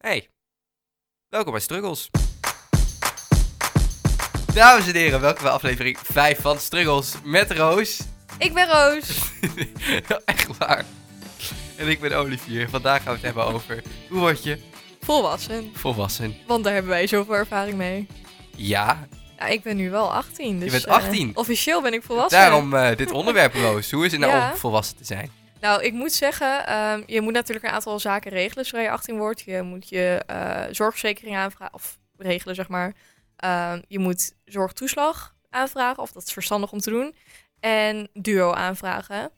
Hey, welkom bij Struggles. Dames en heren, welkom bij aflevering 5 van Struggles met Roos. Ik ben Roos. Echt waar. En ik ben Olivier. Vandaag gaan we het hebben over hoe word je Volwassen. volwassen. Want daar hebben wij zoveel ervaring mee. Ja, Ja, ik ben nu wel 18. Dus, bent eh, 18? officieel ben ik volwassen. daarom eh, dit onderwerp, Roos. Hoe is het nou Ja. om volwassen te zijn? Nou, ik moet zeggen, ehm, je moet natuurlijk een aantal zaken regelen zodra je 18 wordt. Je moet je eh, zorgverzekering aanvragen, of regelen zeg maar. Ehm, je moet zorgtoeslag aanvragen, of dat is verstandig om te doen. En duo aanvragen.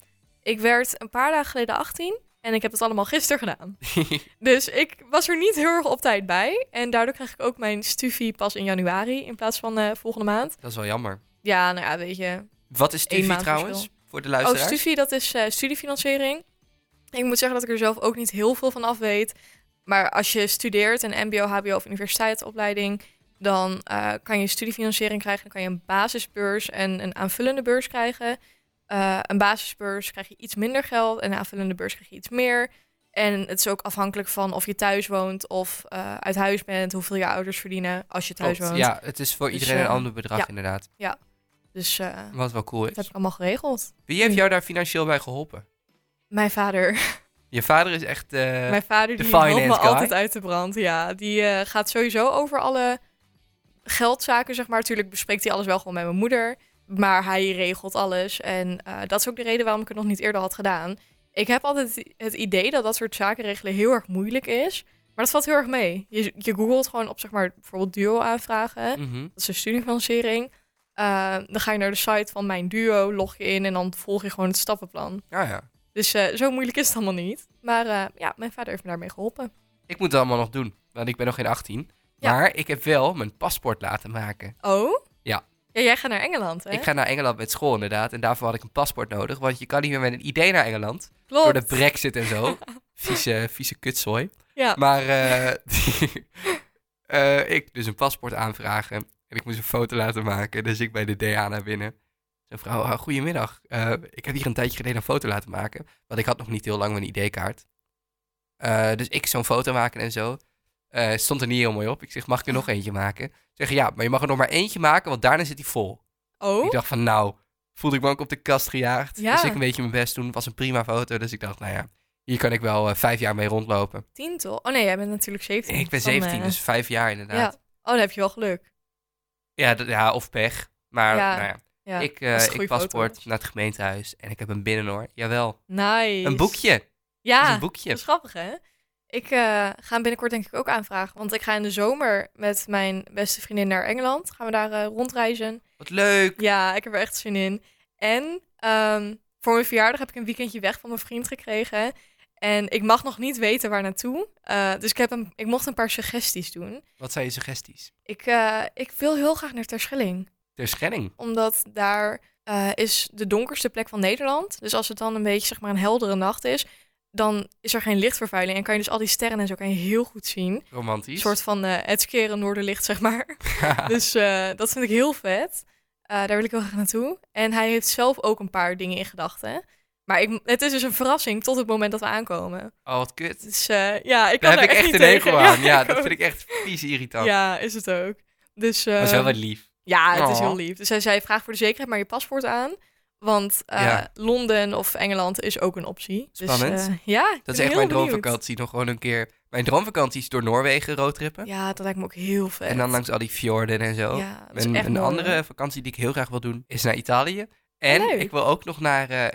Ik werd een paar dagen geleden 18 en ik heb het allemaal gisteren gedaan. Dus ik was er niet heel erg op tijd bij. En daardoor krijg ik ook mijn stufie pas in januari in plaats van eh, volgende maand. Dat is wel jammer. Ja, nou ja, weet je. Wat is maand trouwens? Voor de Oh, luisteraars? stufie, dat is eh, studiefinanciering. Ik moet zeggen dat ik er zelf ook niet heel veel van af weet. Maar als je studeert, een mbo, hbo of universiteitsopleiding... dan eh, kan je studiefinanciering krijgen. Dan kan je een basisbeurs en een aanvullende beurs krijgen. Eh, een basisbeurs krijg je iets minder geld... en een aanvullende beurs krijg je iets meer... En het is ook afhankelijk van of je thuis woont of uit huis bent, hoeveel je ouders verdienen als je thuis woont. Ja, het is voor Dus, iedereen een ander bedrag ja. inderdaad. Dus eh, Wat wel cool dat heb is. ik allemaal geregeld. Wie heeft jou daar financieel bij geholpen? Mijn vader, Je vader is echt... eh, mijn vader de die helpt me guy. altijd uit de brand. Ja, die eh, gaat sowieso over alle geldzaken, zeg maar. Tuurlijk bespreekt hij alles wel gewoon met mijn moeder. Maar hij regelt alles. En dat is ook de reden waarom ik het nog niet eerder had gedaan. Ik heb altijd het idee dat dat soort zaken regelen heel erg moeilijk is. Maar dat valt heel erg mee. Je, je googelt gewoon op, zeg maar, bijvoorbeeld duo aanvragen. mhm. Dat is een studiefinanciering. Eh, dan ga je naar de site van mijn duo, log je in en dan volg je gewoon het stappenplan. Ja, ja. Dus eh, zo moeilijk is het allemaal niet. Maar eh, ja, mijn vader heeft me daarmee geholpen. Ik moet het allemaal nog doen, want ik ben nog geen 18. Ja. Maar ik heb wel mijn paspoort laten maken. Oh? Ja. Ja, jij gaat naar Engeland, hè? Ik ga naar Engeland met school inderdaad. En daarvoor had ik een paspoort nodig. Want je kan niet meer met een idee naar Engeland. Klopt. Door de brexit en zo. vieze, vieze kutzooi. Ja. Maar ik dus een paspoort aanvragen. En ik moest een foto laten maken. Dus ik bij de DA naar binnen. Zo'n vrouw, ah, goedemiddag. Eh, ik heb hier een tijdje geleden een foto laten maken. Want ik had nog niet heel lang mijn ID-kaart. Eh, dus ik zo'n foto maken en zo. Eh, stond er niet heel mooi op. Ik zeg, mag ik er nog eentje maken? Zeggen ja, maar je mag er nog maar eentje maken, want daarna zit hij vol. Oh? Ik dacht van, nou, voelde ik me ook op de kast gejaagd. Ja. Dus ik een beetje mijn best doen. Het was een prima foto. Dus ik dacht, nou ja, hier kan ik wel vijf jaar mee rondlopen. Tien toch? Oh nee, jij bent natuurlijk 17. ik ben Dan, 17, eh, dus vijf jaar inderdaad. Ja. Oh, dan heb je wel geluk. Ja, ja of pech. Maar Ja, nou ja, Ja. ik, eh, ik paspoort naar het gemeentehuis en ik heb hem binnen hoor. Jawel, Nice. een boekje. Ja, een boekje. dat is grappig, hè? Ik eh, ga hem binnenkort denk ik ook aanvragen. Want ik ga in de zomer met mijn beste vriendin naar Engeland. Gaan we daar eh, rondreizen. Wat leuk. Ja, ik heb er echt zin in. En ehm, voor mijn verjaardag heb ik een weekendje weg van mijn vriend gekregen. En ik mag nog niet weten waar naartoe. Eh, dus ik, heb een, ik mocht een paar suggesties doen. Wat zijn je suggesties? Ik, eh, ik wil heel graag naar Terschelling. Ter Schelling. Omdat daar eh, is de donkerste plek van Nederland. Dus als het dan een beetje zeg maar een heldere nacht is... dan is er geen lichtvervuiling. En kan je dus al die sterren en zo kan je heel goed zien. Een Romantisch. soort van het skeren noorderlicht, zeg maar. Dus dat vind ik heel vet. Daar wil ik heel graag naartoe. En hij heeft zelf ook een paar dingen in gedachten. Maar ik, het is dus een verrassing tot het moment dat we aankomen. oh, wat kut. Dus eh, ja, ik kan Daar heb ik echt een tegen. hekel aan. Ja, dat vind ik echt vies irritant. Ja, is het ook. Dus Maar is wel eh, wat lief. ja, het is heel lief. Dus hij zei, vraag voor de zekerheid maar je paspoort aan. Want eh, Ja. Londen of Engeland is ook een optie. Spannend. Dus, eh, ja, ik Dat is echt mijn benieuwd. droomvakantie. Nog gewoon een keer. Mijn droomvakantie is door Noorwegen roadtrippen. Ja, dat lijkt me ook heel vet. En dan langs al die fjorden en zo. Ja, dat is een andere vakantie die ik heel graag wil doen is naar Italië. En leuk. ik wil ook nog naar, eh,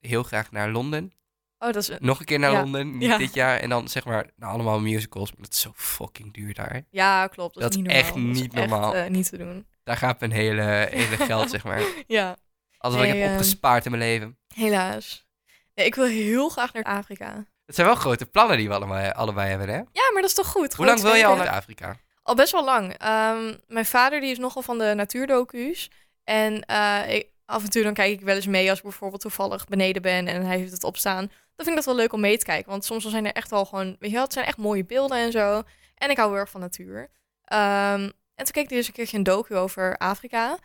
heel graag naar Londen. Oh, dat is... Nog een keer naar Ja. Londen, niet Ja. dit jaar. En dan zeg maar naar allemaal musicals. Maar dat is zo fucking duur daar. Ja, klopt. Dat, Dat is niet normaal. echt Dat is niet normaal. Echt, eh, niet te doen. Daar gaat mijn hele, hele geld, zeg maar. Ja, Alles wat ik heb ehm, opgespaard in mijn leven. helaas. Nee, ik wil heel graag naar Afrika. Het zijn wel grote plannen die we allemaal, allebei hebben, hè? Ja, maar dat is toch goed? Hoe lang wil je al naar Afrika? Al best wel lang. Ehm, mijn vader die is nogal van de natuurdocu's. En eh, ik, af en toe dan kijk ik wel eens mee als ik bijvoorbeeld toevallig beneden ben en hij heeft het opstaan. Dan vind ik dat wel leuk om mee te kijken. Want soms zijn er echt wel gewoon, weet je wel, het zijn echt mooie beelden en zo. En ik hou heel erg van natuur. Ehm, en toen keek hij dus een keertje een docu over Afrika.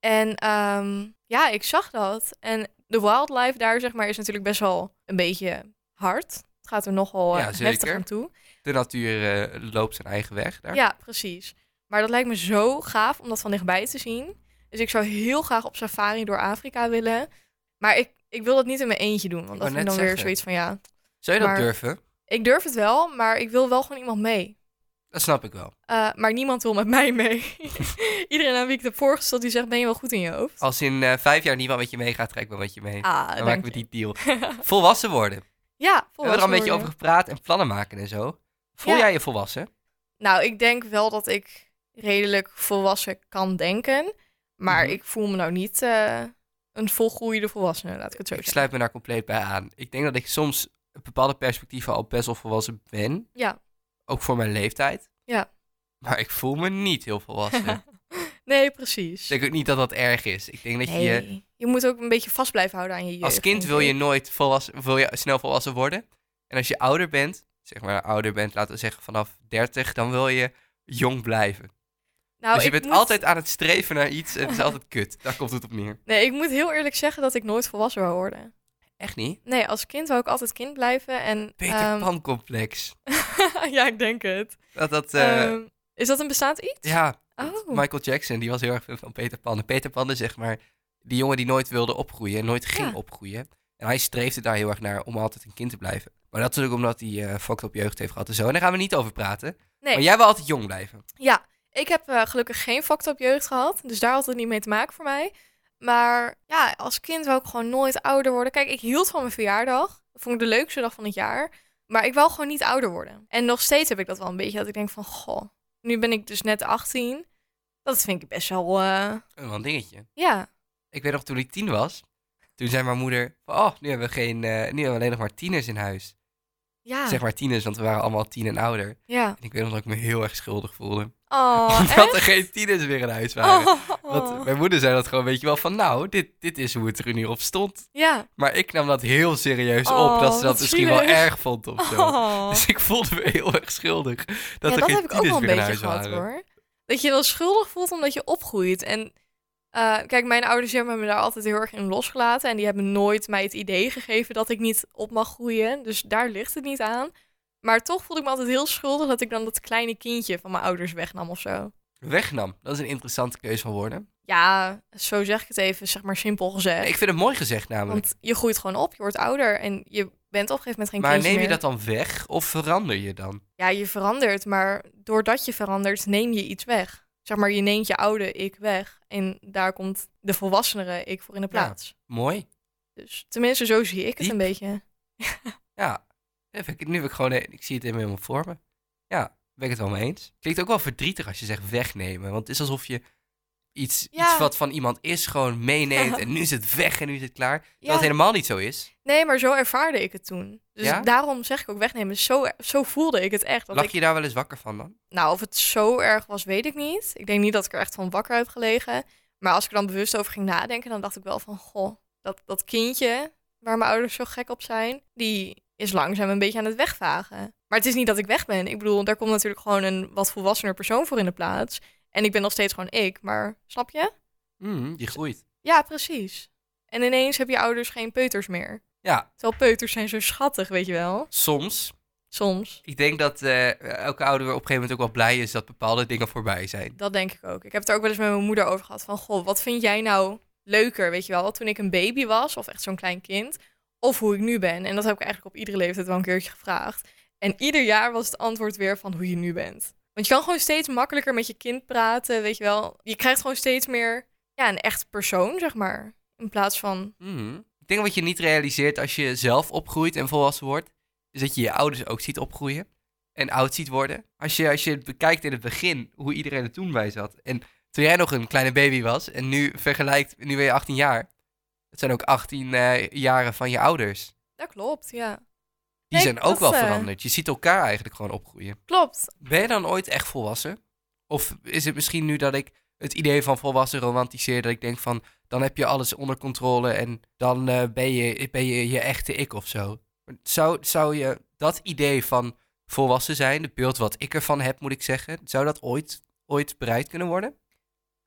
En ehm, ja, ik zag dat. En de wildlife daar, zeg maar, is natuurlijk best wel een beetje hard. Het gaat er nogal Ja, eh, heftig aan toe. De natuur eh, loopt zijn eigen weg daar. Ja, precies. Maar dat lijkt me zo gaaf om dat van dichtbij te zien. Dus ik zou heel graag op safari door Afrika willen. Maar ik, ik wil dat niet in mijn eentje doen. Want dat vind ik dan weer zoiets van ja. Zou je dat Maar- durven? Ik durf het wel, maar ik wil wel gewoon iemand mee. Dat snap ik wel. Eh, maar niemand wil met mij mee. Iedereen aan wie ik heb voorgesteld, die zegt, ben je wel goed in je hoofd? Als in eh, vijf jaar niemand met je meegaat, trek ik wel met je mee. Ah, Dan maken we die deal. Volwassen worden. We Ja, hebben er al een beetje over gepraat en plannen maken en zo. Voel Ja. jij je volwassen? Nou, ik denk wel dat ik redelijk volwassen kan denken. Maar Mhm. ik voel me nou niet eh, een volgroeide volwassene, laat ik het zo Ik zeggen. sluit me daar compleet bij aan. Ik denk dat ik soms bepaalde perspectieven al best wel volwassen ben. Ja. Ook voor mijn leeftijd. Ja. Maar ik voel me niet heel volwassen. nee, precies. ik denk ook niet dat dat erg is. Ik denk dat je, Nee, je moet ook een beetje vast blijven houden aan je jeugd. als kind wil je ik. nooit volwassen, wil je snel volwassen worden. En als je ouder bent, zeg maar ouder bent, laten we zeggen vanaf 30, dan wil je jong blijven. Nou, dus je ik bent moet- altijd aan het streven naar iets en het is altijd kut. Daar komt het op neer. Nee, ik moet heel eerlijk zeggen dat ik nooit volwassen wou worden. Echt niet? Nee, als kind wou ik altijd kind blijven. En, Peter ehm, Pan complex. ja, ik denk het. Dat, dat, eh, Ehm, is dat een bestaand iets? ja, Oh. Michael Jackson, die was heel erg fan van Peter Pan. En Peter Pan is zeg maar die jongen die nooit wilde opgroeien en nooit ging Ja. opgroeien. En hij streefde daar heel erg naar om altijd een kind te blijven. Maar dat is natuurlijk omdat hij eh fucked op jeugd heeft gehad en zo. En daar gaan we niet over praten. Nee. Maar jij wil altijd jong blijven. Ja, ik heb eh, gelukkig geen fucked up jeugd gehad. Dus daar had het niet mee te maken voor mij. Maar ja, als kind wou ik gewoon nooit ouder worden. Kijk, ik hield van mijn verjaardag. Dat vond ik de leukste dag van het jaar. Maar ik wou gewoon niet ouder worden. En nog steeds heb ik dat wel een beetje. Dat ik denk van, goh, nu ben ik dus net 18. Dat vind ik best wel, eh, Wel een dingetje. ja. Ik weet nog toen ik tien was. Toen zei mijn moeder, oh, nu hebben we, geen, eh, nu hebben we alleen nog maar tieners in huis. Ja, Zeg maar tieners, want we waren allemaal tien en ouder. ja. En ik weet nog dat ik me heel erg schuldig voelde. Oh, Omdat er geen tieners meer in huis waren. Oh. Want mijn moeder zei dat gewoon, weet je wel, van nou, dit, dit is hoe het er nu op stond. Ja. Maar ik nam dat heel serieus Oh, op, dat ze dat misschien wel erg vond of zo. Oh. Dus ik voelde me heel erg schuldig dat ja, er dat geen heb ik ook wel een beetje gehad waren. hoor. Dat je dan schuldig voelt omdat je opgroeit. En eh, kijk, mijn ouders hebben me daar altijd heel erg in losgelaten. En die hebben nooit mij het idee gegeven dat ik niet op mag groeien. Dus daar ligt het niet aan. Maar toch voelde ik me altijd heel schuldig dat ik dan dat kleine kindje van mijn ouders wegnam of zo. Wegnam, dat is een interessante keuze van woorden. Ja, zo zeg ik het even, zeg maar simpel gezegd. Ik vind het mooi gezegd namelijk. Want je groeit gewoon op, je wordt ouder en je bent op een gegeven moment geen maar kindje neem je meer. dat dan weg of verander je dan? Ja, je verandert, maar doordat je verandert, neem je iets weg. Zeg maar, je neemt je oude ik weg. En daar komt de volwassenere ik voor in de Ja. plaats. Mooi. Dus tenminste, zo zie ik het Diep. een beetje. Ja, nu heb ik gewoon, ik zie het helemaal voor me. Ja, ben ik het wel mee eens. Klinkt ook wel verdrietig als je zegt wegnemen. Want het is alsof je iets, Ja. iets wat van iemand is gewoon meeneemt. Ja. En nu is het weg en nu is het klaar. Ja. het helemaal niet zo is. Nee, maar zo ervaarde ik het toen. Dus Ja? daarom zeg ik ook wegnemen. Zo, zo voelde ik het echt. Dat Lag ik, je daar wel eens wakker van dan? nou, of het zo erg was, weet ik niet. Ik denk niet dat ik er echt van wakker heb gelegen. Maar als ik er dan bewust over ging nadenken, dan dacht ik wel van... Goh, dat, dat kindje waar mijn ouders zo gek op zijn... die is langzaam een beetje aan het wegvagen. Maar het is niet dat ik weg ben. Ik bedoel, daar komt natuurlijk gewoon een wat volwassener persoon voor in de plaats. En ik ben nog steeds gewoon ik, maar snap je? Mm, die groeit. Ja, precies. En ineens heb je ouders geen peuters meer. Ja, Terwijl peuters zijn zo schattig, weet je wel. soms. Soms. Ik denk dat eh, elke ouder op een gegeven moment ook wel blij is dat bepaalde dingen voorbij zijn. Dat denk ik ook. Ik heb het er ook wel eens met mijn moeder over gehad. Van, goh, wat vind jij nou leuker, weet je wel? Toen ik een baby was, of echt zo'n klein kind. Of hoe ik nu ben. En dat heb ik eigenlijk op iedere leeftijd wel een keertje gevraagd. En ieder jaar was het antwoord weer van hoe je nu bent. Want je kan gewoon steeds makkelijker met je kind praten, weet je wel. Je krijgt gewoon steeds meer ja, een echt persoon, zeg maar. In plaats van... Mhm. Ik denk wat je niet realiseert als je zelf opgroeit en volwassen wordt, is dat je je ouders ook ziet opgroeien en oud ziet worden. Als je, als je bekijkt in het begin, hoe iedereen er toen bij zat. En toen jij nog een kleine baby was en nu vergelijkt, nu ben je 18 jaar. Het zijn ook 18 eh, jaren van je ouders. Dat klopt, ja. Die Nee, zijn ook wel eh, veranderd. Je ziet elkaar eigenlijk gewoon opgroeien. Klopt. Ben je dan ooit echt volwassen? Of is het misschien nu dat ik het idee van volwassen romantiseer, dat ik denk van, dan heb je alles onder controle en dan eh, ben, je, ben je je echte ik of zo. Zou, zou je dat idee van volwassen zijn, het beeld wat ik ervan heb, moet ik zeggen, zou dat ooit, ooit bereikt kunnen worden?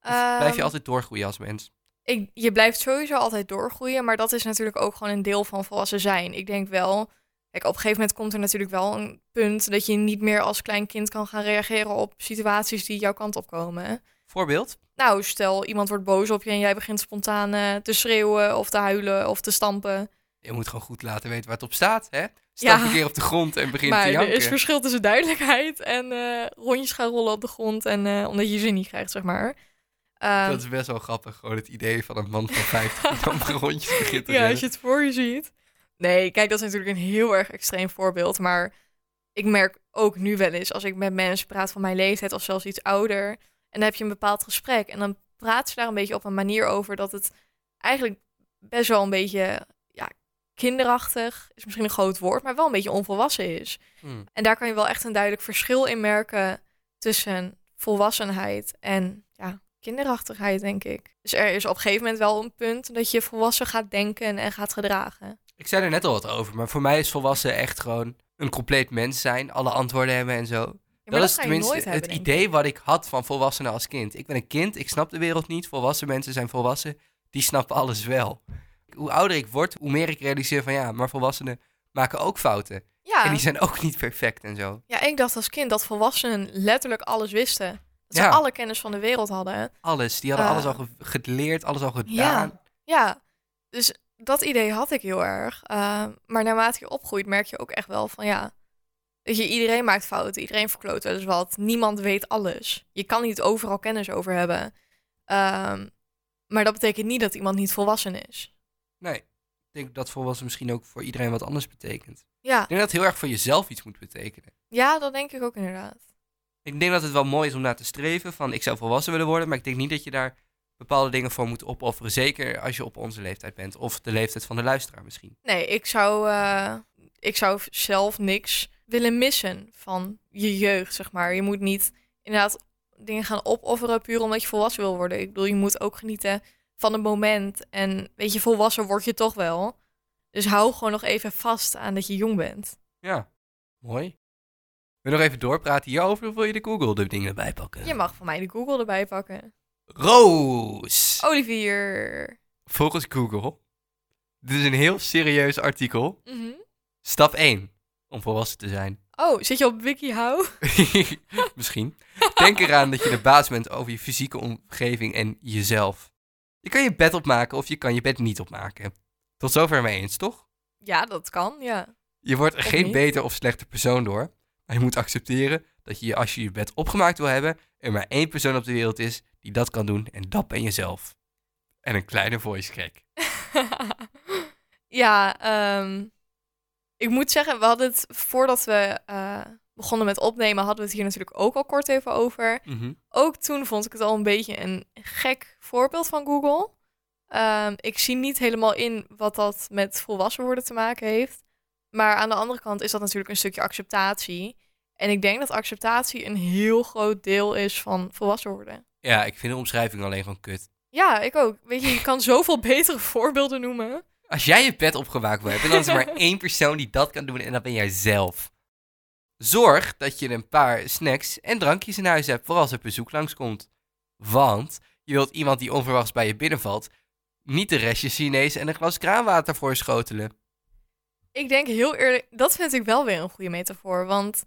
Of blijf je Ehm, altijd doorgroeien als mens? Ik, je blijft sowieso altijd doorgroeien, maar dat is natuurlijk ook gewoon een deel van volwassen zijn. Ik denk wel, Kijk, op een gegeven moment komt er natuurlijk wel een punt dat je niet meer als klein kind kan gaan reageren op situaties die jouw kant op komen. Voorbeeld? Nou, stel iemand wordt boos op je en jij begint spontaan eh, te schreeuwen of te huilen of te stampen. Je moet gewoon goed laten weten waar het op staat, hè? Stap Ja. een keer op de grond en begin maar te er janken. is verschil tussen duidelijkheid en eh, rondjes gaan rollen op de grond en eh, omdat je zin niet krijgt, zeg maar. Ehm, Dat is best wel grappig, gewoon het idee van een man van 50 die dan rondjes begint te ja, rennen. als je het voor je ziet. Nee, kijk, dat is natuurlijk een heel erg extreem voorbeeld. Maar ik merk ook nu wel eens, als ik met mensen praat van mijn leeftijd of zelfs iets ouder. En dan heb je een bepaald gesprek. En dan praat ze daar een beetje op een manier over dat het eigenlijk best wel een beetje ja, kinderachtig, is misschien een groot woord, maar wel een beetje onvolwassen is. Hm. En daar kan je wel echt een duidelijk verschil in merken tussen volwassenheid en kinderachtigheid, denk ik. Dus er is op een gegeven moment wel een punt dat je volwassen gaat denken en gaat gedragen. Ik zei er net al wat over, maar voor mij is volwassen echt gewoon een compleet mens zijn, alle antwoorden hebben en zo. Ja, dat, is tenminste het hebben, idee wat ik had van volwassenen als kind. Ik ben een kind, ik snap de wereld niet. Volwassen mensen zijn volwassen, die snappen alles wel. Hoe ouder ik word, hoe meer ik realiseer van ja, maar volwassenen maken ook fouten. Ja, En die zijn ook niet perfect en zo. ja, ik dacht als kind dat volwassenen letterlijk alles wisten. Dat ze Ja. alle kennis van de wereld hadden. Alles, die hadden Eh. alles al ge- geleerd, alles al gedaan. Ja. Ja, dus dat idee had ik heel erg. Uh, maar naarmate je opgroeit, merk je ook echt wel van ja. Weet je, iedereen maakt fouten, iedereen verkloot wel eens wat. Niemand weet alles. Je kan niet overal kennis over hebben. Ehm, maar dat betekent niet dat iemand niet volwassen is. Nee, ik denk dat volwassen misschien ook voor iedereen wat anders betekent. Ja, Ik denk dat het heel erg voor jezelf iets moet betekenen. ja dat denk ik ook inderdaad. Ik denk dat het wel mooi is om naar te streven van ik zou volwassen willen worden, maar ik denk niet dat je daar bepaalde dingen voor moet opofferen. Zeker als je op onze leeftijd bent of de leeftijd van de luisteraar misschien. Nee, ik zou, eh, ik zou zelf niks willen missen van je jeugd, zeg maar. Je moet niet inderdaad dingen gaan opofferen puur omdat je volwassen wil worden. Ik bedoel, je moet ook genieten van het moment. En weet je, volwassen word je toch wel. Dus hou gewoon nog even vast aan dat je jong bent. Ja, mooi. Wil je nog even doorpraten hierover of wil je de Google de dingen erbij pakken? Je mag van mij de Google erbij pakken. Roos! Olivier. Volgens Google, dit is een heel serieus artikel. Mhm. Stap 1, om volwassen te zijn. Oh, zit je op WikiHow? Misschien. Denk eraan dat je de baas bent over je fysieke omgeving en jezelf. Je kan je bed opmaken of je kan je bed niet opmaken. Tot zover mee eens, toch? Ja, dat kan, ja. Je wordt er Of geen niet? beter of slechter persoon door. Maar je moet accepteren dat je als je je bed opgemaakt wil hebben, er maar één persoon op de wereld is die dat kan doen en dat ben jezelf. En een kleine voice crack. ja, ehm, ik moet zeggen, we hadden het voordat we eh, begonnen met opnemen, hadden we het hier natuurlijk ook al kort even over. Mhm. Ook toen vond ik het al een beetje een gek voorbeeld van Google. Ehm, ik zie niet helemaal in wat dat met volwassen worden te maken heeft. Maar aan de andere kant is dat natuurlijk een stukje acceptatie. En ik denk dat acceptatie een heel groot deel is van volwassen worden. Ja, ik vind de omschrijving alleen gewoon kut. Ja, ik ook. Weet je, je kan zoveel betere voorbeelden noemen. Als jij je bed opgemaakt wil hebben, dan is er maar één persoon die dat kan doen en dat ben jij zelf. Zorg dat je een paar snacks en drankjes in huis hebt, voor als er bezoek langskomt. Want je wilt iemand die onverwachts bij je binnenvalt, niet de restjes Chinees en een glas kraanwater voor schotelen. Ik denk heel eerlijk, dat vind ik wel weer een goede metafoor. Want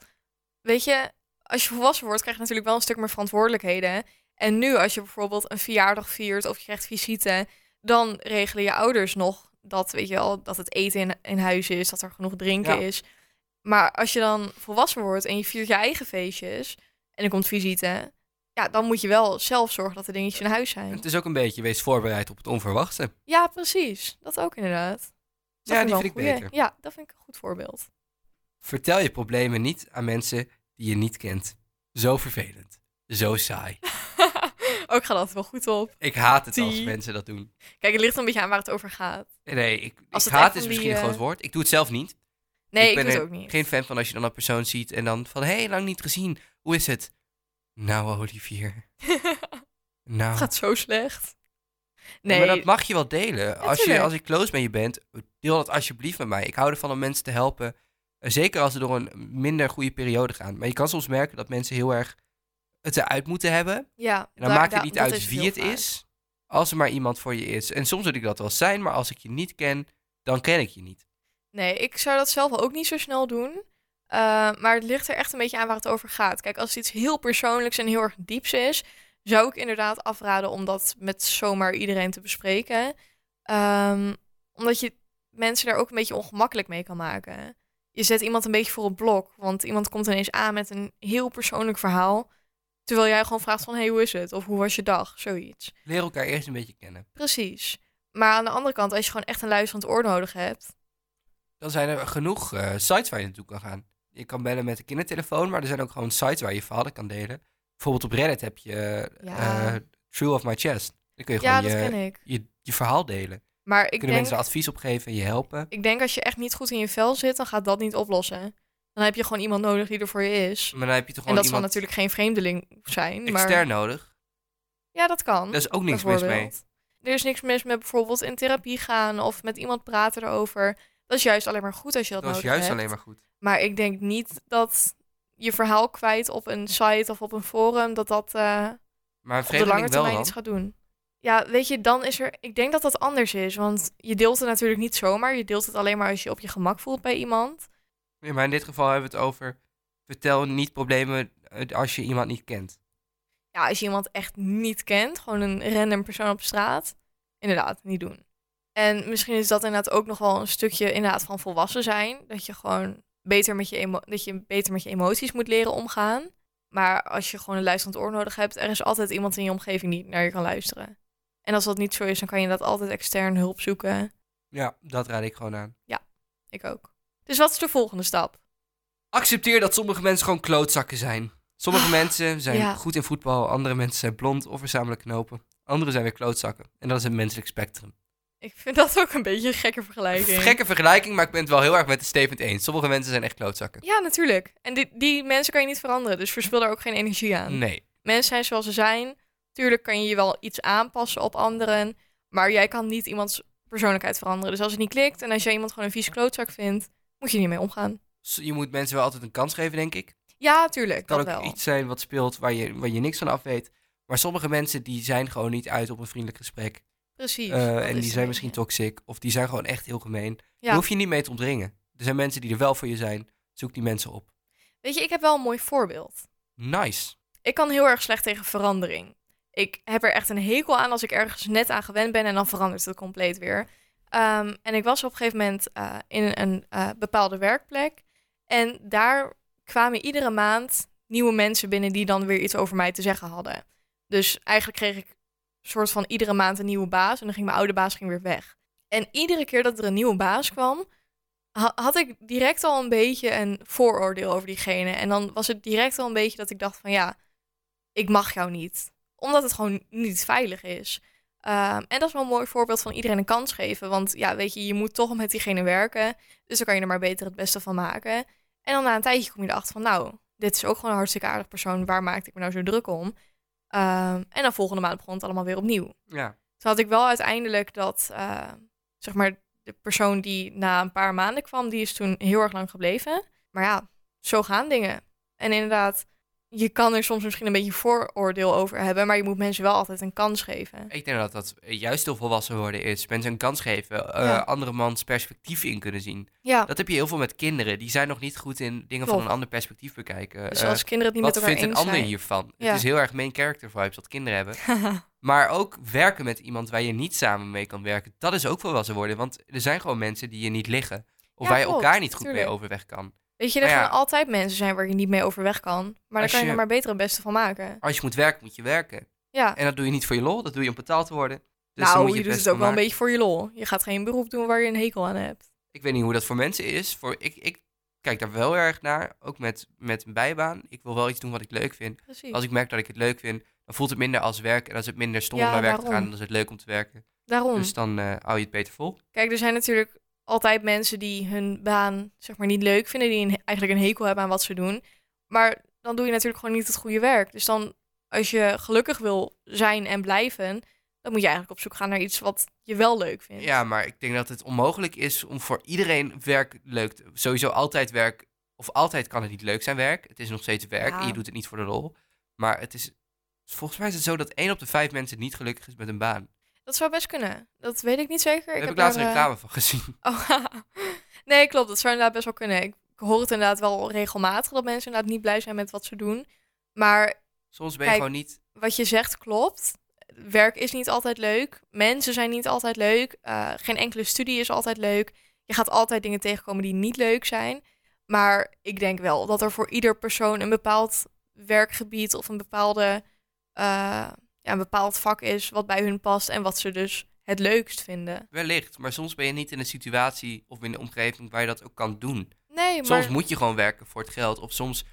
weet je, als je volwassen wordt, krijg je natuurlijk wel een stuk meer verantwoordelijkheden. En nu, als je bijvoorbeeld een verjaardag viert of je krijgt visite, dan regelen je ouders nog dat, weet je wel, dat het eten in, in huis is, dat er genoeg drinken Ja. is. Maar als je dan volwassen wordt en je viert je eigen feestjes en er komt visite, ja, dan moet je wel zelf zorgen dat de dingetjes in huis zijn. Het is ook een beetje, wees voorbereid op het onverwachte. Ja, precies. Dat ook inderdaad. Dat Ja, die vind ik goeie. beter. Ja, dat vind ik een goed voorbeeld. Vertel je problemen niet aan mensen die je niet kent. Zo vervelend. Zo saai. ook gaat altijd wel goed op. Ik haat het als mensen dat doen. Kijk, het ligt een beetje aan waar het over gaat. Nee, ik, Als ik haat is misschien die, een groot eh, woord. Ik doe het zelf niet. Nee, ik, ben doe het ook niet. geen fan van als je dan een persoon ziet en dan van... Hé, hey, lang niet gezien. Hoe is het? Nou, Olivier. Nou... Het gaat zo slecht. Nee, Maar dat mag je wel delen. als, je, als ik close met je bent, deel dat alsjeblieft met mij. Ik hou ervan om mensen te helpen. Eh, Zeker als ze door een minder goede periode gaan. Maar je kan soms merken dat mensen heel erg het eruit moeten hebben. ja, En dan daar- maakt het niet uit wie het vaak. is, als er maar iemand voor je is. En soms wil ik dat wel zijn, maar als ik je niet ken, dan ken ik je niet. Nee, ik zou dat zelf ook niet zo snel doen. Uh, maar het ligt er echt een beetje aan waar het over gaat. Kijk, als het iets heel persoonlijks en heel erg dieps is, zou ik inderdaad afraden om dat met zomaar iedereen te bespreken. Um, omdat je mensen daar ook een beetje ongemakkelijk mee kan maken. Je zet iemand een beetje voor het blok, want iemand komt ineens aan met een heel persoonlijk verhaal. Terwijl jij gewoon vraagt van, hey, hoe is het? Of hoe was je dag? Zoiets. Leer elkaar eerst een beetje kennen. Precies. Maar aan de andere kant, als je gewoon echt een luisterend oor nodig hebt... Dan zijn er genoeg uh, sites waar je naartoe kan gaan. Je kan bellen met een kindertelefoon, maar er zijn ook gewoon sites waar je verhalen kan delen. Bijvoorbeeld op Reddit heb je uh, True of My Chest. Dan kun je gewoon je, je, je, verhaal delen. Maar ik Kunnen denk, mensen advies opgeven en je helpen. Ik denk als je echt niet goed in je vel zit, dan gaat dat niet oplossen. Dan heb je gewoon iemand nodig die er voor je is. Maar dan heb je toch en dat zal natuurlijk geen vreemdeling zijn. Extern maar... nodig. Ja, dat kan. Er is ook niks mis mee. Er is niks mis met bijvoorbeeld in therapie gaan of met iemand praten erover. Dat is juist alleen maar goed als je dat, dat nodig hebt. Dat is juist alleen maar goed. Maar ik denk niet dat je verhaal kwijt op een site of op een forum, dat dat uh, maar op de lange termijn iets gaat doen. Ja, weet je, dan is er. Ik denk dat dat anders is. Want je deelt het natuurlijk niet zomaar. Je deelt het alleen maar als je op je gemak voelt bij iemand. Ja, maar in dit geval hebben we het over. Vertel niet problemen eh, als je iemand niet kent. Ja, als je iemand echt niet kent, gewoon een random persoon op straat. Inderdaad, niet doen. En misschien is dat inderdaad ook nog wel een stukje inderdaad van volwassen zijn. Dat je gewoon beter met je, emo dat je beter met je emoties moet leren omgaan. Maar als je gewoon een luisterend oor nodig hebt, er is altijd iemand in je omgeving die naar je kan luisteren. En als dat niet zo is, dan kan je dat altijd extern hulp zoeken. Ja, dat raad ik gewoon aan. Ja, ik ook. Dus wat is de volgende stap? Accepteer dat sommige mensen gewoon klootzakken zijn. Sommige ah, mensen zijn goed in voetbal, andere mensen zijn blond of verzamelen knopen. Anderen zijn weer klootzakken. En dat is een menselijk spectrum. Ik vind dat ook een beetje een gekke vergelijking. Gekke vergelijking, maar ik ben het wel heel erg met de Stevend eens. Sommige mensen zijn echt klootzakken. Ja, natuurlijk. En die, die mensen kan je niet veranderen, dus verspil daar ook geen energie aan. Nee. Mensen zijn zoals ze zijn. Tuurlijk kan je je wel iets aanpassen op anderen, maar jij kan niet iemands persoonlijkheid veranderen. Dus als het niet klikt en als jij iemand gewoon een vies klootzak vindt, moet je niet mee omgaan. Je moet mensen wel altijd een kans geven, denk ik. Ja, tuurlijk. Het kan ook wel. iets zijn wat speelt waar je, waar je niks van af weet. Maar sommige mensen die zijn gewoon niet uit op een vriendelijk gesprek. Precies. Uh, en die zijn misschien toxic of die zijn gewoon echt heel gemeen. Ja. Daar hoef je niet mee te ontdringen. Er zijn mensen die er wel voor je zijn. Zoek die mensen op. Weet je, ik heb wel een mooi voorbeeld. Nice. Ik kan heel erg slecht tegen verandering. Ik heb er echt een hekel aan als ik ergens net aan gewend ben en dan verandert het compleet weer. Um, en ik was op een gegeven moment uh, in een uh, bepaalde werkplek. En daar kwamen iedere maand nieuwe mensen binnen die dan weer iets over mij te zeggen hadden. Dus eigenlijk kreeg ik soort van iedere maand een nieuwe baas. En dan ging mijn oude baas ging weer weg. En iedere keer dat er een nieuwe baas kwam, had ik direct al een beetje een vooroordeel over diegene. En dan was het direct al een beetje dat ik dacht van ja, ik mag jou niet. Omdat het gewoon niet veilig is. Um, en dat is wel een mooi voorbeeld van iedereen een kans geven. Want ja, weet je, je moet toch met diegene werken. Dus dan kan je er maar beter het beste van maken. En dan na een tijdje kom je erachter van, nou, dit is ook gewoon een hartstikke aardig persoon. Waar maakte ik me nou zo druk om? Um, en dan volgende maand begon het allemaal weer opnieuw. Ja. Toen had ik wel uiteindelijk dat, uh, zeg maar, de persoon die na een paar maanden kwam, die is toen heel erg lang gebleven. Maar ja, zo gaan dingen. En inderdaad, je kan er soms misschien een beetje vooroordeel over hebben, maar je moet mensen wel altijd een kans geven. Ik denk dat dat juist heel volwassen worden is. Mensen een kans geven, uh, andere mans perspectief in kunnen zien. Ja. Dat heb je heel veel met kinderen. Die zijn nog niet goed in dingen van een ander perspectief bekijken. Dus als uh, kinderen het niet met elkaar eens zijn. Wat vindt een ander hiervan? Het is heel erg main character vibes wat kinderen hebben. maar ook werken met iemand waar je niet samen mee kan werken. Dat is ook volwassen worden. Want er zijn gewoon mensen die je niet liggen. Of waar je elkaar niet goed mee overweg kan. Weet je, er gaan altijd mensen zijn waar je niet mee overweg kan. Maar daar kan je, er maar beter het beste van maken. Als je moet werken, moet je werken. Ja. En dat doe je niet voor je lol, dat doe je om betaald te worden. Dus nou, moet je, je doet het ook wel een beetje voor je lol. Je gaat geen beroep doen waar je een hekel aan hebt. Ik weet niet hoe dat voor mensen is. Voor, ik, ik kijk daar wel erg naar, ook met, met een bijbaan. Ik wil wel iets doen wat ik leuk vind. Precies. Als ik merk dat ik het leuk vind, dan voelt het minder als werk. En als het minder stom om naar werk te gaan, dan is het leuk om te werken. Daarom. Dus dan uh, hou je het beter vol. Kijk, er zijn natuurlijk altijd mensen die hun baan zeg maar niet leuk vinden, die een, eigenlijk een hekel hebben aan wat ze doen. Maar dan doe je natuurlijk gewoon niet het goede werk. Dus dan, als je gelukkig wil zijn en blijven, dan moet je eigenlijk op zoek gaan naar iets wat je wel leuk vindt. Ja, maar ik denk dat het onmogelijk is om voor iedereen werk leuk te... Sowieso altijd werk, of altijd kan het niet leuk zijn werk. Het is nog steeds werk en je doet het niet voor de rol. Maar het is, volgens mij is het zo dat één op de vijf mensen niet gelukkig is met een baan. Dat zou best kunnen. Dat weet ik niet zeker. Daar ik heb, ik laatst een reclame van gezien. Oh, Nee, klopt. Dat zou inderdaad best wel kunnen. Ik hoor het inderdaad wel regelmatig dat mensen inderdaad niet blij zijn met wat ze doen. Maar Soms ben je Kijk, gewoon niet... wat je zegt klopt. Werk is niet altijd leuk. Mensen zijn niet altijd leuk. Eh, geen enkele studie is altijd leuk. Je gaat altijd dingen tegenkomen die niet leuk zijn. Maar ik denk wel dat er voor ieder persoon een bepaald werkgebied of een, bepaalde, eh, ja, een bepaald vak is wat bij hun past en wat ze dus het leukst vinden. Wellicht, maar soms ben je niet in een situatie of in een omgeving waar je dat ook kan doen. Nee, maar Soms moet je gewoon werken voor het geld. Of soms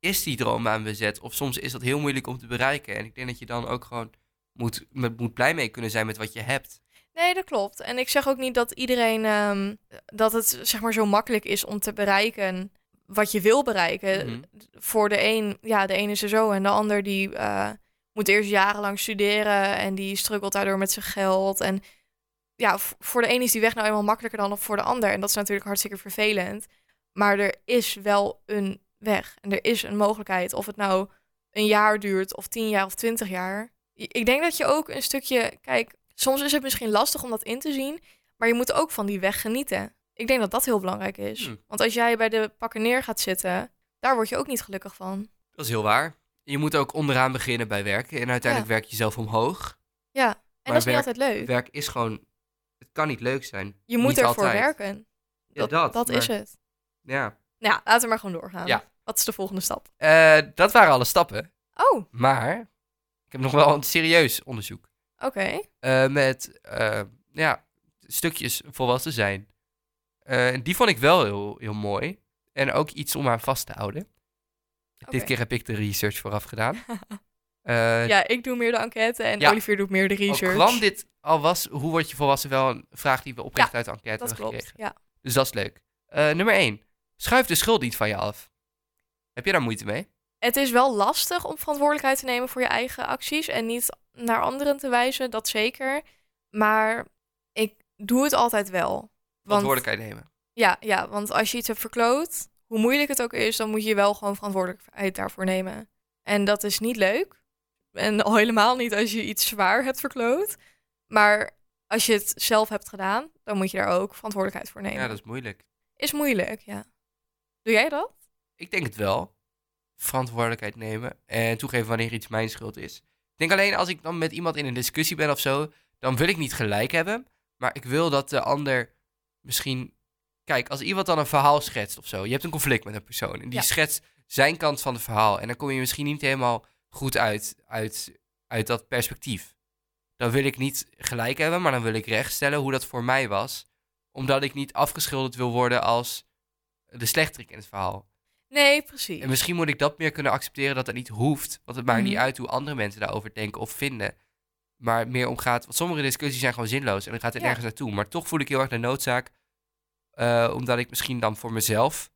is die droombaan bezet. Of soms is dat heel moeilijk om te bereiken. En ik denk dat je dan ook gewoon moet, met- moet blij mee kunnen zijn met wat je hebt. Nee, dat klopt. En ik zeg ook niet dat iedereen ehm, dat het zeg maar zo makkelijk is om te bereiken wat je wil bereiken. Mhm. Voor de een, ja, de een is er zo en de ander die eh, moet eerst jarenlang studeren en die struggelt daardoor met zijn geld. En ja, voor de een is die weg nou eenmaal makkelijker dan voor de ander. En dat is natuurlijk hartstikke vervelend. Maar er is wel een weg en er is een mogelijkheid. Of het nou een jaar duurt of tien jaar of twintig jaar. Ik denk dat je ook een stukje, kijk, soms is het misschien lastig om dat in te zien, maar je moet ook van die weg genieten. Ik denk dat dat heel belangrijk is. Hmm. Want als jij bij de pakken neer gaat zitten, daar word je ook niet gelukkig van. Dat is heel waar. Je moet ook onderaan beginnen bij werken. En uiteindelijk werk je zelf omhoog. Ja, en Maar dat is niet altijd leuk. Werk is gewoon... Het kan niet leuk zijn. je moet niet ervoor altijd. werken. Ja, Dat, dat, dat is het. Ja. Nou, ja, laten we maar gewoon doorgaan. Ja. Wat is de volgende stap? Eh, dat waren alle stappen. Oh, Maar ik heb nog wel een serieus onderzoek. oké. eh, met eh, ja, stukjes volwassen zijn. Die vond ik wel heel, heel mooi. En ook iets om aan vast te houden. Dit keer heb ik de research vooraf gedaan. Eh, Ja, ik doe meer de enquête en Ja. Olivier doet meer de Al research. kwam dit al was, hoe word je volwassen wel een vraag die we oprecht Ja, uit de enquête dat hebben klopt. gekregen. Ja. Dus dat is leuk. Eh, nummer 1. Schuif de schuld niet van je af. Heb je daar moeite mee? Het is wel lastig om verantwoordelijkheid te nemen voor je eigen acties en niet naar anderen te wijzen, dat zeker. Maar ik doe het altijd wel. Want, Verantwoordelijkheid nemen. ja, ja, want als je iets hebt verkloot, hoe moeilijk het ook is, dan moet je wel gewoon verantwoordelijkheid daarvoor nemen. En dat is niet leuk. En al helemaal niet als je iets zwaar hebt verkloot. Maar als je het zelf hebt gedaan, dan moet je daar ook verantwoordelijkheid voor nemen. Ja, dat is moeilijk. is moeilijk, ja. Doe jij dat? Ik denk het wel. Verantwoordelijkheid nemen en toegeven wanneer iets mijn schuld is. Ik denk alleen als ik dan met iemand in een discussie ben of zo, dan wil ik niet gelijk hebben. Maar ik wil dat de ander misschien. Kijk, als iemand dan een verhaal schetst of zo, je hebt een conflict met een persoon en die Ja. schetst zijn kant van het verhaal. En dan kom je misschien niet helemaal goed uit, uit, uit dat perspectief. Dan wil ik niet gelijk hebben, maar dan wil ik rechtstellen hoe dat voor mij was. Omdat ik niet afgeschilderd wil worden als de slechterik in het verhaal. Nee, precies. En misschien moet ik dat meer kunnen accepteren dat het niet hoeft. Want het maakt niet Mhm. uit hoe andere mensen daarover denken of vinden. Maar meer omgaat. Want sommige discussies zijn gewoon zinloos en dan gaat het Ja. nergens naartoe. Maar toch voel ik heel erg de noodzaak. Eh, omdat ik misschien dan voor mezelf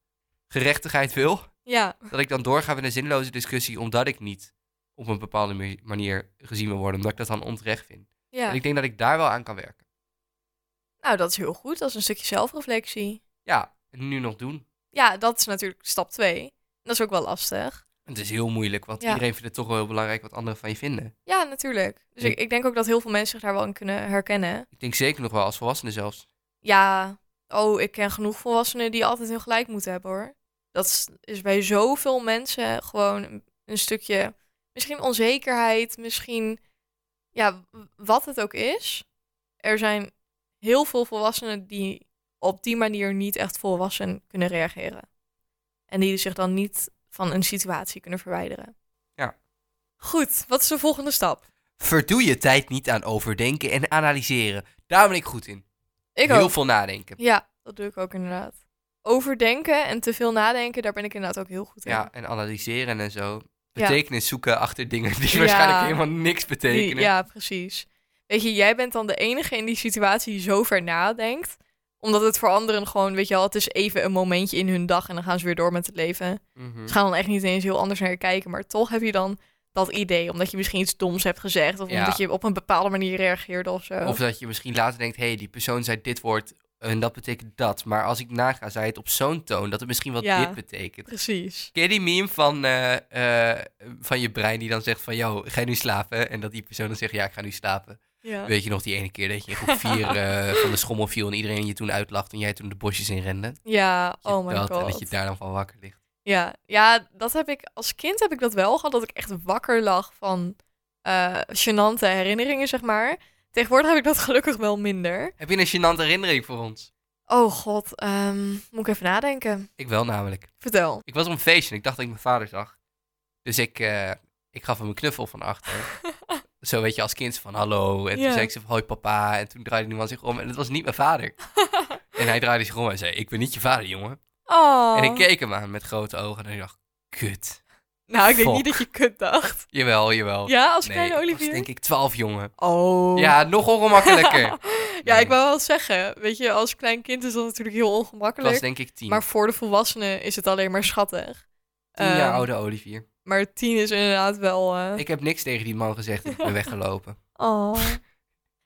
gerechtigheid wil. Ja, Dat ik dan doorga met een zinloze discussie. Omdat ik niet op een bepaalde ma- manier gezien wil worden. Omdat ik dat dan onterecht vind. ja. En ik denk dat ik daar wel aan kan werken. Nou, dat is heel goed. Dat is een stukje zelfreflectie. Ja, en nu nog doen. Ja, dat is natuurlijk stap twee. Dat is ook wel lastig. Het is heel moeilijk. Want Ja. iedereen vindt het toch wel heel belangrijk wat anderen van je vinden. Ja, natuurlijk. Dus Ik- ik, denk ook dat heel veel mensen zich daar wel in kunnen herkennen. Ik denk zeker nog wel als volwassene zelfs. Ja, oh, ik ken genoeg volwassenen die altijd hun gelijk moeten hebben hoor. Dat is, bij zoveel mensen gewoon een, stukje, misschien onzekerheid, misschien, ja, wat het ook is. Er zijn heel veel volwassenen die op die manier niet echt volwassen kunnen reageren. En die zich dan niet van een situatie kunnen verwijderen. Ja. Goed, wat is de volgende stap? Verdoe je tijd niet aan overdenken en analyseren. Daar ben ik goed in. Ik Heel ook. veel nadenken. Ja, dat doe ik ook inderdaad. Overdenken en te veel nadenken, daar ben ik inderdaad ook heel goed in. Ja, en analyseren en zo. Ja. Betekenis zoeken achter dingen die Ja. waarschijnlijk helemaal niks Die- betekenen. ja, precies. Weet je, jij bent dan de enige in die situatie die zo ver nadenkt. Omdat het voor anderen gewoon, weet je wel, het is even een momentje in hun dag en dan gaan ze weer door met het leven. Mhm. Ze gaan dan echt niet eens heel anders naar je kijken, maar toch heb je dan dat idee. Omdat je misschien iets doms hebt gezegd of Ja. omdat je op een bepaalde manier reageerde of zo. Of dat je misschien later denkt, hé, hey, die persoon zei dit woord en dat betekent dat. Maar als ik naga, zei het op zo'n toon dat het misschien wel Ja. dit betekent. Precies. Ken je die meme van, eh, eh, van je brein die dan zegt van, yo, ga je nu slapen? En dat die persoon dan zegt, ja, ik ga nu slapen. Ja. Weet je nog die ene keer dat je in groep 4 van de schommel viel en iedereen je toen uitlacht en jij toen de bosjes in rende? Ja, oh my dat, En dat god. je daar dan van wakker ligt. Ja, ja, dat heb ik als kind heb ik dat wel gehad, dat ik echt wakker lag van gênante herinneringen, zeg maar. Tegenwoordig heb ik dat gelukkig wel minder. Heb je een gênante herinnering voor ons? Oh god, ehm, moet ik even nadenken. Ik wel namelijk. Vertel. Ik was op een feestje en ik dacht dat ik mijn vader zag. Dus ik, eh, ik gaf hem een knuffel van achter. Zo weet je, als kind van hallo. En toen zei ik ze van hoi papa. En toen draaide die man zich om en het was niet mijn vader. en hij draaide zich om en zei, ik ben niet je vader, jongen. Oh. En ik keek hem aan met grote ogen en ik dacht, kut. Nou, ik denk Fuck. niet dat je kut dacht. Jawel, jawel. Ja, als nee, kleine ik was Olivier? denk ik twaalf, jongen. Oh. Ja, nog ongemakkelijker. ja, Nee. ik wou wel zeggen, weet je, als klein kind is dat natuurlijk heel ongemakkelijk. was denk ik tien. Maar voor de volwassenen is het alleen maar schattig. tien jaar Ehm, oude Olivier. Maar tien is inderdaad wel... eh, Ik heb niks tegen die man gezegd. Ik ben weggelopen. Oh. Nee,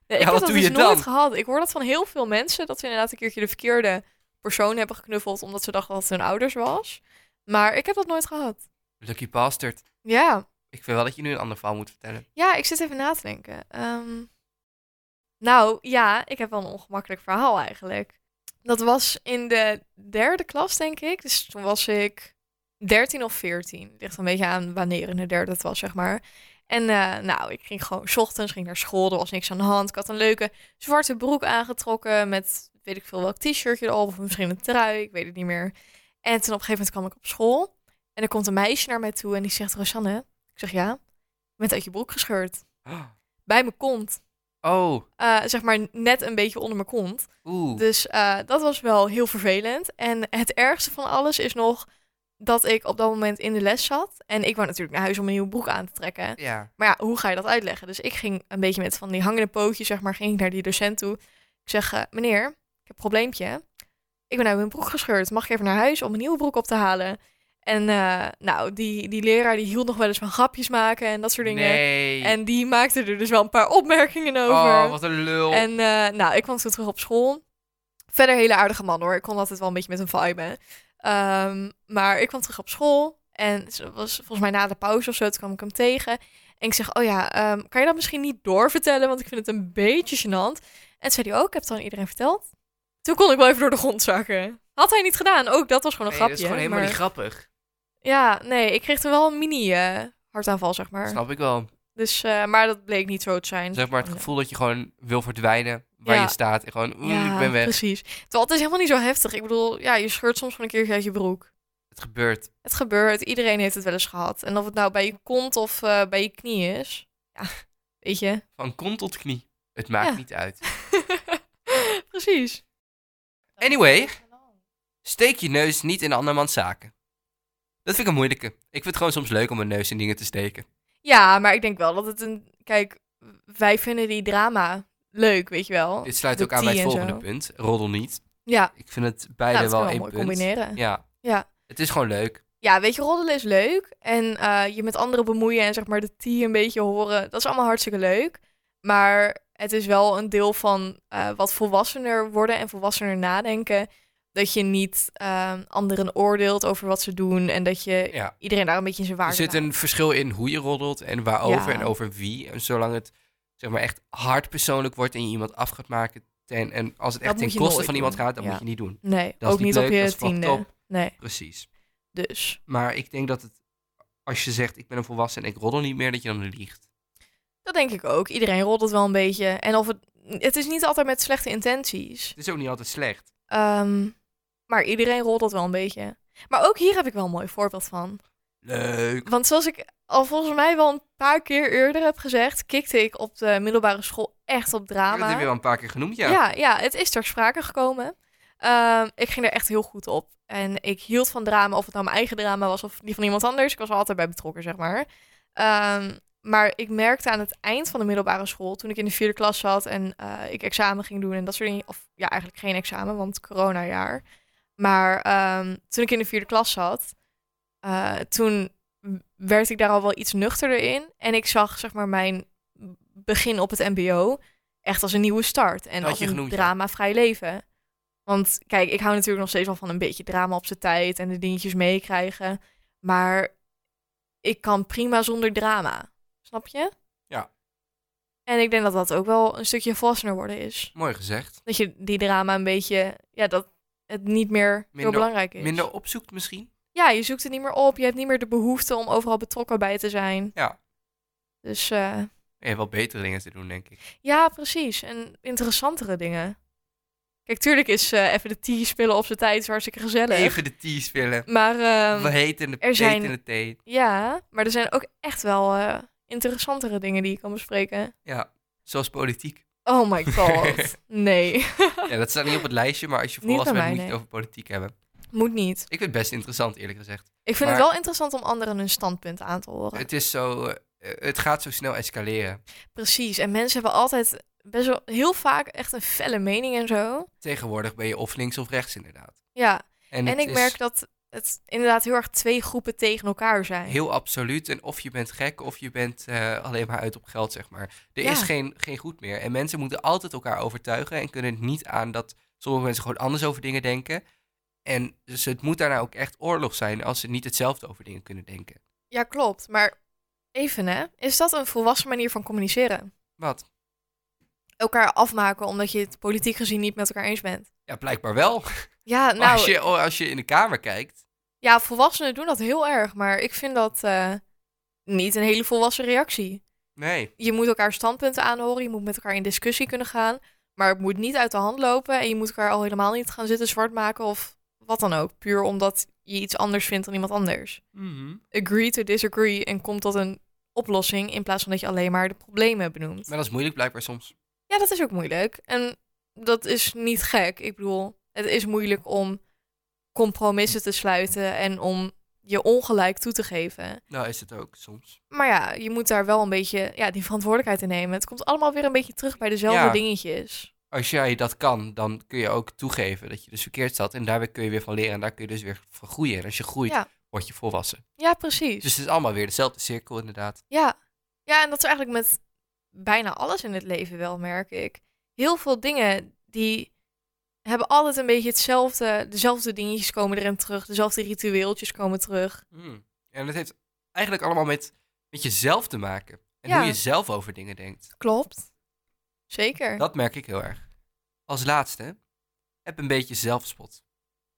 Ja, ik heb dat dus nooit dan? gehad. Ik hoor dat van heel veel mensen, dat ze inderdaad een keertje de verkeerde persoon hebben geknuffeld, omdat ze dachten dat het hun ouders was. Maar ik heb dat nooit gehad. Lucky bastard. Ja, Ik vind wel dat je nu een ander verhaal moet vertellen. ja ik zit even na te denken. Ehm, nou, ja, ik heb wel een ongemakkelijk verhaal eigenlijk. Dat was in de derde klas, denk ik. Dus toen was ik 13 of 14. Ligt een beetje aan wanneer in de derde het was, zeg maar. En eh, nou, ik ging gewoon 's ochtends ging naar school. Er was niks aan de hand. Ik had een leuke zwarte broek aangetrokken met weet ik veel welk t-shirtje erop. Of misschien een trui, ik weet het niet meer. En toen op een gegeven moment kwam ik op school. En er komt een meisje naar mij toe en die zegt... Rosanne, ik zeg ja, je bent uit je broek gescheurd. Bij mijn kont. Oh, Eh, zeg maar net een beetje onder mijn kont. oeh. Dus eh, dat was wel heel vervelend. En het ergste van alles is nog dat ik op dat moment in de les zat. En ik wou natuurlijk naar huis om een nieuwe broek aan te trekken. Ja. Maar ja, hoe ga je dat uitleggen? Dus ik ging een beetje met van die hangende pootjes, zeg maar, ging ik naar die docent toe. Ik zeg, eh, meneer, heb een probleempje. Ik ben uit mijn broek gescheurd. Mag ik even naar huis om een nieuwe broek op te halen? En eh, nou, die, die leraar die hield nog wel eens van grapjes maken en dat soort dingen. Nee. En die maakte er dus wel een paar opmerkingen over. Oh, wat een lul. En eh, nou, ik kwam toen terug op school. Verder hele aardige man hoor. Ik kon altijd wel een beetje met hem viben. Ehm, maar ik kwam terug op school. En het was volgens mij na de pauze of zo. Toen kwam ik hem tegen. En ik zeg, oh ja, ehm, kan je dat misschien niet doorvertellen? Want ik vind het een beetje gênant. En toen zei hij, oh, ik heb het aan iedereen verteld. Toen kon ik wel even door de grond zakken. Had hij niet gedaan. Ook dat was gewoon een nee, grapje. dat is gewoon helemaal maar- niet grappig. Ja, nee, ik kreeg toen wel een mini eh, hartaanval, zeg maar. Snap ik wel. Dus, eh, maar dat bleek niet zo te zijn. Zeg maar het Gewoon, gevoel dat je gewoon wil verdwijnen waar Ja. je staat. En gewoon, oeh, Ja, ik ben weg. precies. Terwijl het is helemaal niet zo heftig. Ik bedoel, ja, je scheurt soms gewoon een keertje uit je broek. Het gebeurt. Het gebeurt. Iedereen heeft het wel eens gehad. En of het nou bij je kont of eh, bij je knie is. Ja, weet je. Van kont tot knie. Het maakt Ja. niet uit. precies. Anyway. Steek je neus niet in andermans zaken. Dat vind ik een moeilijke. Ik vind het gewoon soms leuk om mijn neus in dingen te steken. Ja, maar ik denk wel dat het een... Kijk, wij vinden die drama leuk, weet je wel. Dit sluit De ook aan bij het volgende punt. Roddel niet. Ja, Ik vind het beide wel één mooi punt. combineren. Ja. Ja. Het is gewoon leuk. Ja, weet je, roddelen is leuk. En eh, je met anderen bemoeien en zeg maar de tea een beetje horen, dat is allemaal hartstikke leuk. Maar het is wel een deel van eh, wat volwassener worden en volwassener nadenken. Dat je niet eh, anderen oordeelt over wat ze doen en dat je Ja. iedereen daar een beetje in zijn Er waarde zit een verschil in hoe je roddelt en waarover Ja. en over wie. En zolang het zeg maar echt hard persoonlijk wordt en je iemand af gaat maken. Ten, en als het echt ten koste van iemand gaat, dan Ja. moet je niet doen. Nee, dat is ook niet op leuk, dat je tiende. Nee, Precies. dus Maar ik denk dat het, als je zegt ik ben een volwassen en ik roddel niet meer, dat je dan liegt. Dat denk ik ook. Iedereen roddelt wel een beetje. En of het, het is niet altijd met slechte intenties. Het is ook niet altijd slecht. Ehm, maar iedereen roddelt wel een beetje. Maar ook hier heb ik wel een mooi voorbeeld van. Leuk. Want zoals ik al volgens mij wel een paar keer eerder heb gezegd, kikte ik op de middelbare school echt op Dat drama. heb je wel een paar keer genoemd, ja. ja. ja, het is ter sprake gekomen. Ehm, ik ging er echt heel goed op. En ik hield van drama, of het nou mijn eigen drama was of die van iemand anders. Ik was er altijd bij betrokken, zeg maar. Ehm, maar ik merkte aan het eind van de middelbare school, toen ik in de vierde klas zat en eh, ik examen ging doen en dat soort dingen. Of ja, eigenlijk geen examen, want coronajaar. Maar ehm, toen ik in de vierde klas zat, eh, toen werd ik daar al wel iets nuchterder in. En ik zag, zeg maar, mijn begin op het mbo echt als een nieuwe start. En als je een genoemd, ja. drama-vrij leven. Want kijk, ik hou natuurlijk nog steeds wel van een beetje drama op zijn tijd en de dingetjes meekrijgen. Maar ik kan prima zonder drama. Snap je? Ja. En ik denk dat dat ook wel een stukje volwassener worden is. Mooi gezegd. Dat je die drama een beetje, ja, dat het niet meer heel Minder- belangrijk is. Minder opzoekt misschien? Ja, je zoekt het niet meer op. Je hebt niet meer de behoefte om overal betrokken bij te zijn. Ja. Dus eh, Je hebt wel betere dingen te doen, denk ik. ja, precies. En interessantere dingen. Kijk, tuurlijk is eh, even de tea spelen op zijn tijd hartstikke gezellig. Even de tea spelen. Maar ehm, We heten de er zijn- in de thee. ja, maar er zijn ook echt wel eh, interessantere dingen die je kan bespreken. Ja, zoals politiek. Oh my god. nee, Ja, dat staat niet op het lijstje, maar als je volwassen bent, moet je het over politiek hebben. moet niet. Ik vind het best interessant, eerlijk gezegd. Ik vind Maar- het wel interessant om anderen hun standpunt aan te horen. Het is zo... eh, het gaat zo snel escaleren. Precies. En mensen hebben altijd best wel heel vaak echt een felle mening en zo. Tegenwoordig ben je of links of rechts, inderdaad. Ja, En, ik is merk dat het inderdaad heel erg twee groepen tegen elkaar zijn. heel absoluut. En of je bent gek, of je bent eh, alleen maar uit op geld, zeg maar. Er Ja. is geen, geen goed meer. En mensen moeten altijd elkaar overtuigen en kunnen het niet aan dat sommige mensen gewoon anders over dingen denken. En dus het moet daarna ook echt oorlog zijn als ze niet hetzelfde over dingen kunnen denken. Ja, klopt. Maar even hè, is dat een volwassen manier van communiceren? Wat? Elkaar afmaken omdat je het politiek gezien niet met elkaar eens bent. Ja, blijkbaar wel. Ja, nou, als, je, oh, als je in de kamer kijkt. ja, volwassenen doen dat heel erg, maar ik vind dat eh, niet een hele volwassen reactie. Nee. Je moet elkaar standpunten aanhoren, je moet met elkaar in discussie kunnen gaan, maar het moet niet uit de hand lopen en je moet elkaar al helemaal niet gaan zitten zwart maken of wat dan ook, puur omdat je iets anders vindt dan iemand anders. Agree to disagree en komt tot een oplossing in plaats van dat je alleen maar de problemen benoemt. Maar dat is moeilijk blijkbaar soms. Ja, dat is ook moeilijk. En dat is niet gek. Ik bedoel, het is moeilijk om compromissen te sluiten en om je ongelijk toe te geven. Nou is het ook soms. Maar ja, je moet daar wel een beetje ja, die verantwoordelijkheid in nemen. Het komt allemaal weer een beetje terug bij dezelfde Ja. dingetjes. Als jij dat kan, dan kun je ook toegeven dat je dus verkeerd zat. En daar kun je weer van leren en daar kun je dus weer van groeien. En als je groeit, Ja. word je volwassen. Ja, precies. Dus het is allemaal weer dezelfde cirkel inderdaad. Ja. ja, en dat is eigenlijk met bijna alles in het leven wel, merk ik. Heel veel dingen die hebben altijd een beetje hetzelfde. Dezelfde dingetjes komen erin terug. Dezelfde ritueeltjes komen terug. Hmm. En het heeft eigenlijk allemaal met, met jezelf te maken. En Ja. hoe je zelf over dingen denkt. Klopt. Zeker. Dat merk ik heel erg. Als laatste, heb een beetje zelfspot.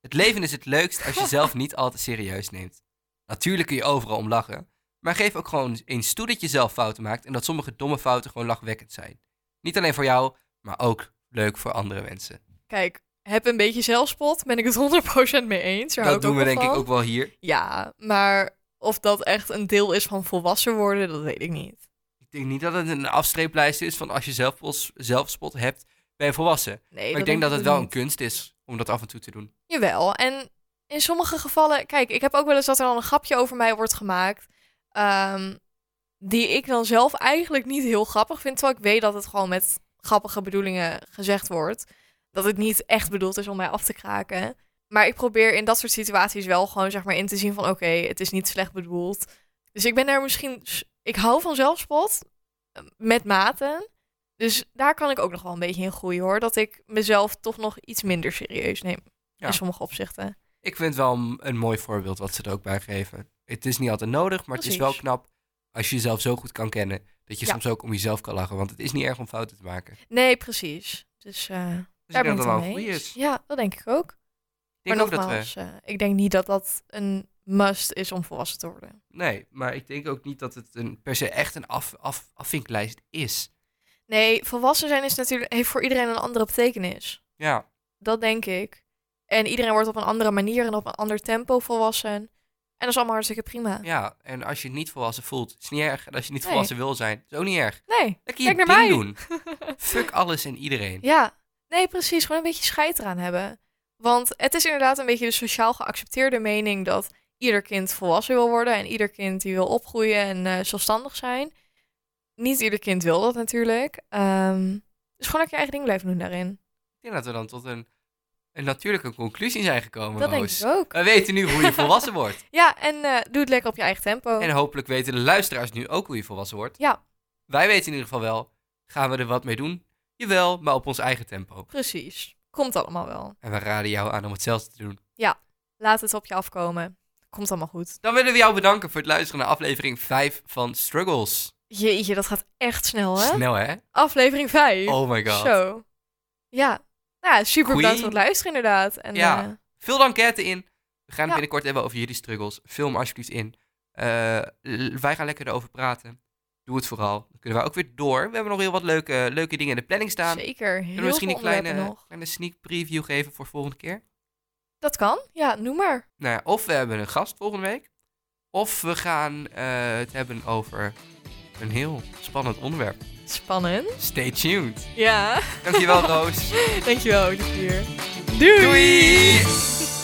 Het leven is het leukst als je zelf niet al te serieus neemt. Natuurlijk kun je overal om lachen, maar geef ook gewoon eens toe dat je zelf fouten maakt en dat sommige domme fouten gewoon lachwekkend zijn. Niet alleen voor jou, maar ook leuk voor andere mensen. Kijk, heb een beetje zelfspot. Ben ik het 100% mee eens. Daar dat doen we denk ik ook wel hier. Ja, maar of dat echt een deel is van volwassen worden, dat weet ik niet. Ik denk niet dat het een afstreeplijst is van als je zelfspot, zelfspot hebt, ben je volwassen. Nee, maar ik denk dat het wel een kunst is om dat af en toe te doen. Jawel, en in sommige gevallen... Kijk, ik heb ook wel eens dat er dan een grapje over mij wordt gemaakt... ehm, die ik dan zelf eigenlijk niet heel grappig vind... terwijl ik weet dat het gewoon met grappige bedoelingen gezegd wordt. Dat het niet echt bedoeld is om mij af te kraken. Maar ik probeer in dat soort situaties wel gewoon zeg maar in te zien van... oké, het is niet slecht bedoeld. Dus ik ben daar misschien... Ik hou van zelfspot, eh, met maten... Dus daar kan ik ook nog wel een beetje in groeien hoor. Dat ik mezelf toch nog iets minder serieus neem. Ja. In sommige opzichten. Ik vind wel een mooi voorbeeld wat ze er ook bij geven. Het is niet altijd nodig, maar het is wel knap als je jezelf zo goed kan kennen. Dat je Ja. soms ook om jezelf kan lachen. Want het is niet erg om fouten te maken. Dus Nee, precies. Dus eh, ik daar ben ik dat het wel mee eens. is. Ja, dat denk ik ook. Ik denk maar ook dat we... nogmaals, eh, ik denk niet dat dat een must is om volwassen te worden. Nee, maar ik denk ook niet dat het een, per se echt een af, af, afvinklijst is. Nee, volwassen zijn is natuurlijk, heeft voor iedereen een andere betekenis. Ja, Dat denk ik. En iedereen wordt op een andere manier en op een ander tempo volwassen. En dat is allemaal hartstikke prima. ja, en als je je niet volwassen voelt, is niet erg. En als je niet Nee. volwassen wil zijn, is ook niet erg. Nee, Lekker je Kijk naar ding mij. doen. Fuck alles en iedereen. Ja, nee, precies. Gewoon een beetje scheid eraan hebben. Want het is inderdaad een beetje de sociaal geaccepteerde mening dat ieder kind volwassen wil worden en ieder kind die wil opgroeien en eh, zelfstandig zijn. Niet ieder kind wil dat natuurlijk. Ehm, dus gewoon lekker je eigen ding blijven doen daarin. Ik denk dat we dan tot een, een natuurlijke conclusie zijn gekomen, dat denk ik ook. We weten nu hoe je volwassen wordt. Ja, en eh, doe het lekker op je eigen tempo. En hopelijk weten de luisteraars nu ook hoe je volwassen wordt. Ja, Wij weten in ieder geval wel, gaan we er wat mee doen? Jawel, maar op ons eigen tempo. precies. Komt allemaal wel. En we raden jou aan om hetzelfde te doen. Laat het op je afkomen. Komt allemaal goed. Dan willen we jou bedanken voor het luisteren naar aflevering 5 van Struggles. Jeetje, dat gaat echt snel, hè? Snel, hè? Aflevering 5. Oh my god. Zo. Ja. Nou, ja, super Goeie. bedankt voor het luisteren inderdaad. En, Ja. eh, Vul de enquête in. We gaan het Ja. binnenkort hebben over jullie struggles. Hem alsjeblieft in. Eh, wij gaan lekker erover praten. Doe het vooral. Dan kunnen wij ook weer door. We hebben nog heel wat leuke, leuke dingen in de planning staan. zeker. Heel Kunnen we misschien een kleine, kleine sneak preview geven voor volgende keer? Dat kan. Ja, noem maar. Nou ja, of we hebben een gast volgende week. Of we gaan eh, het hebben over een heel spannend onderwerp. Spannend. Stay tuned. Ja. Dankjewel, Roos. Dankjewel, Olivier. Doei. Doei!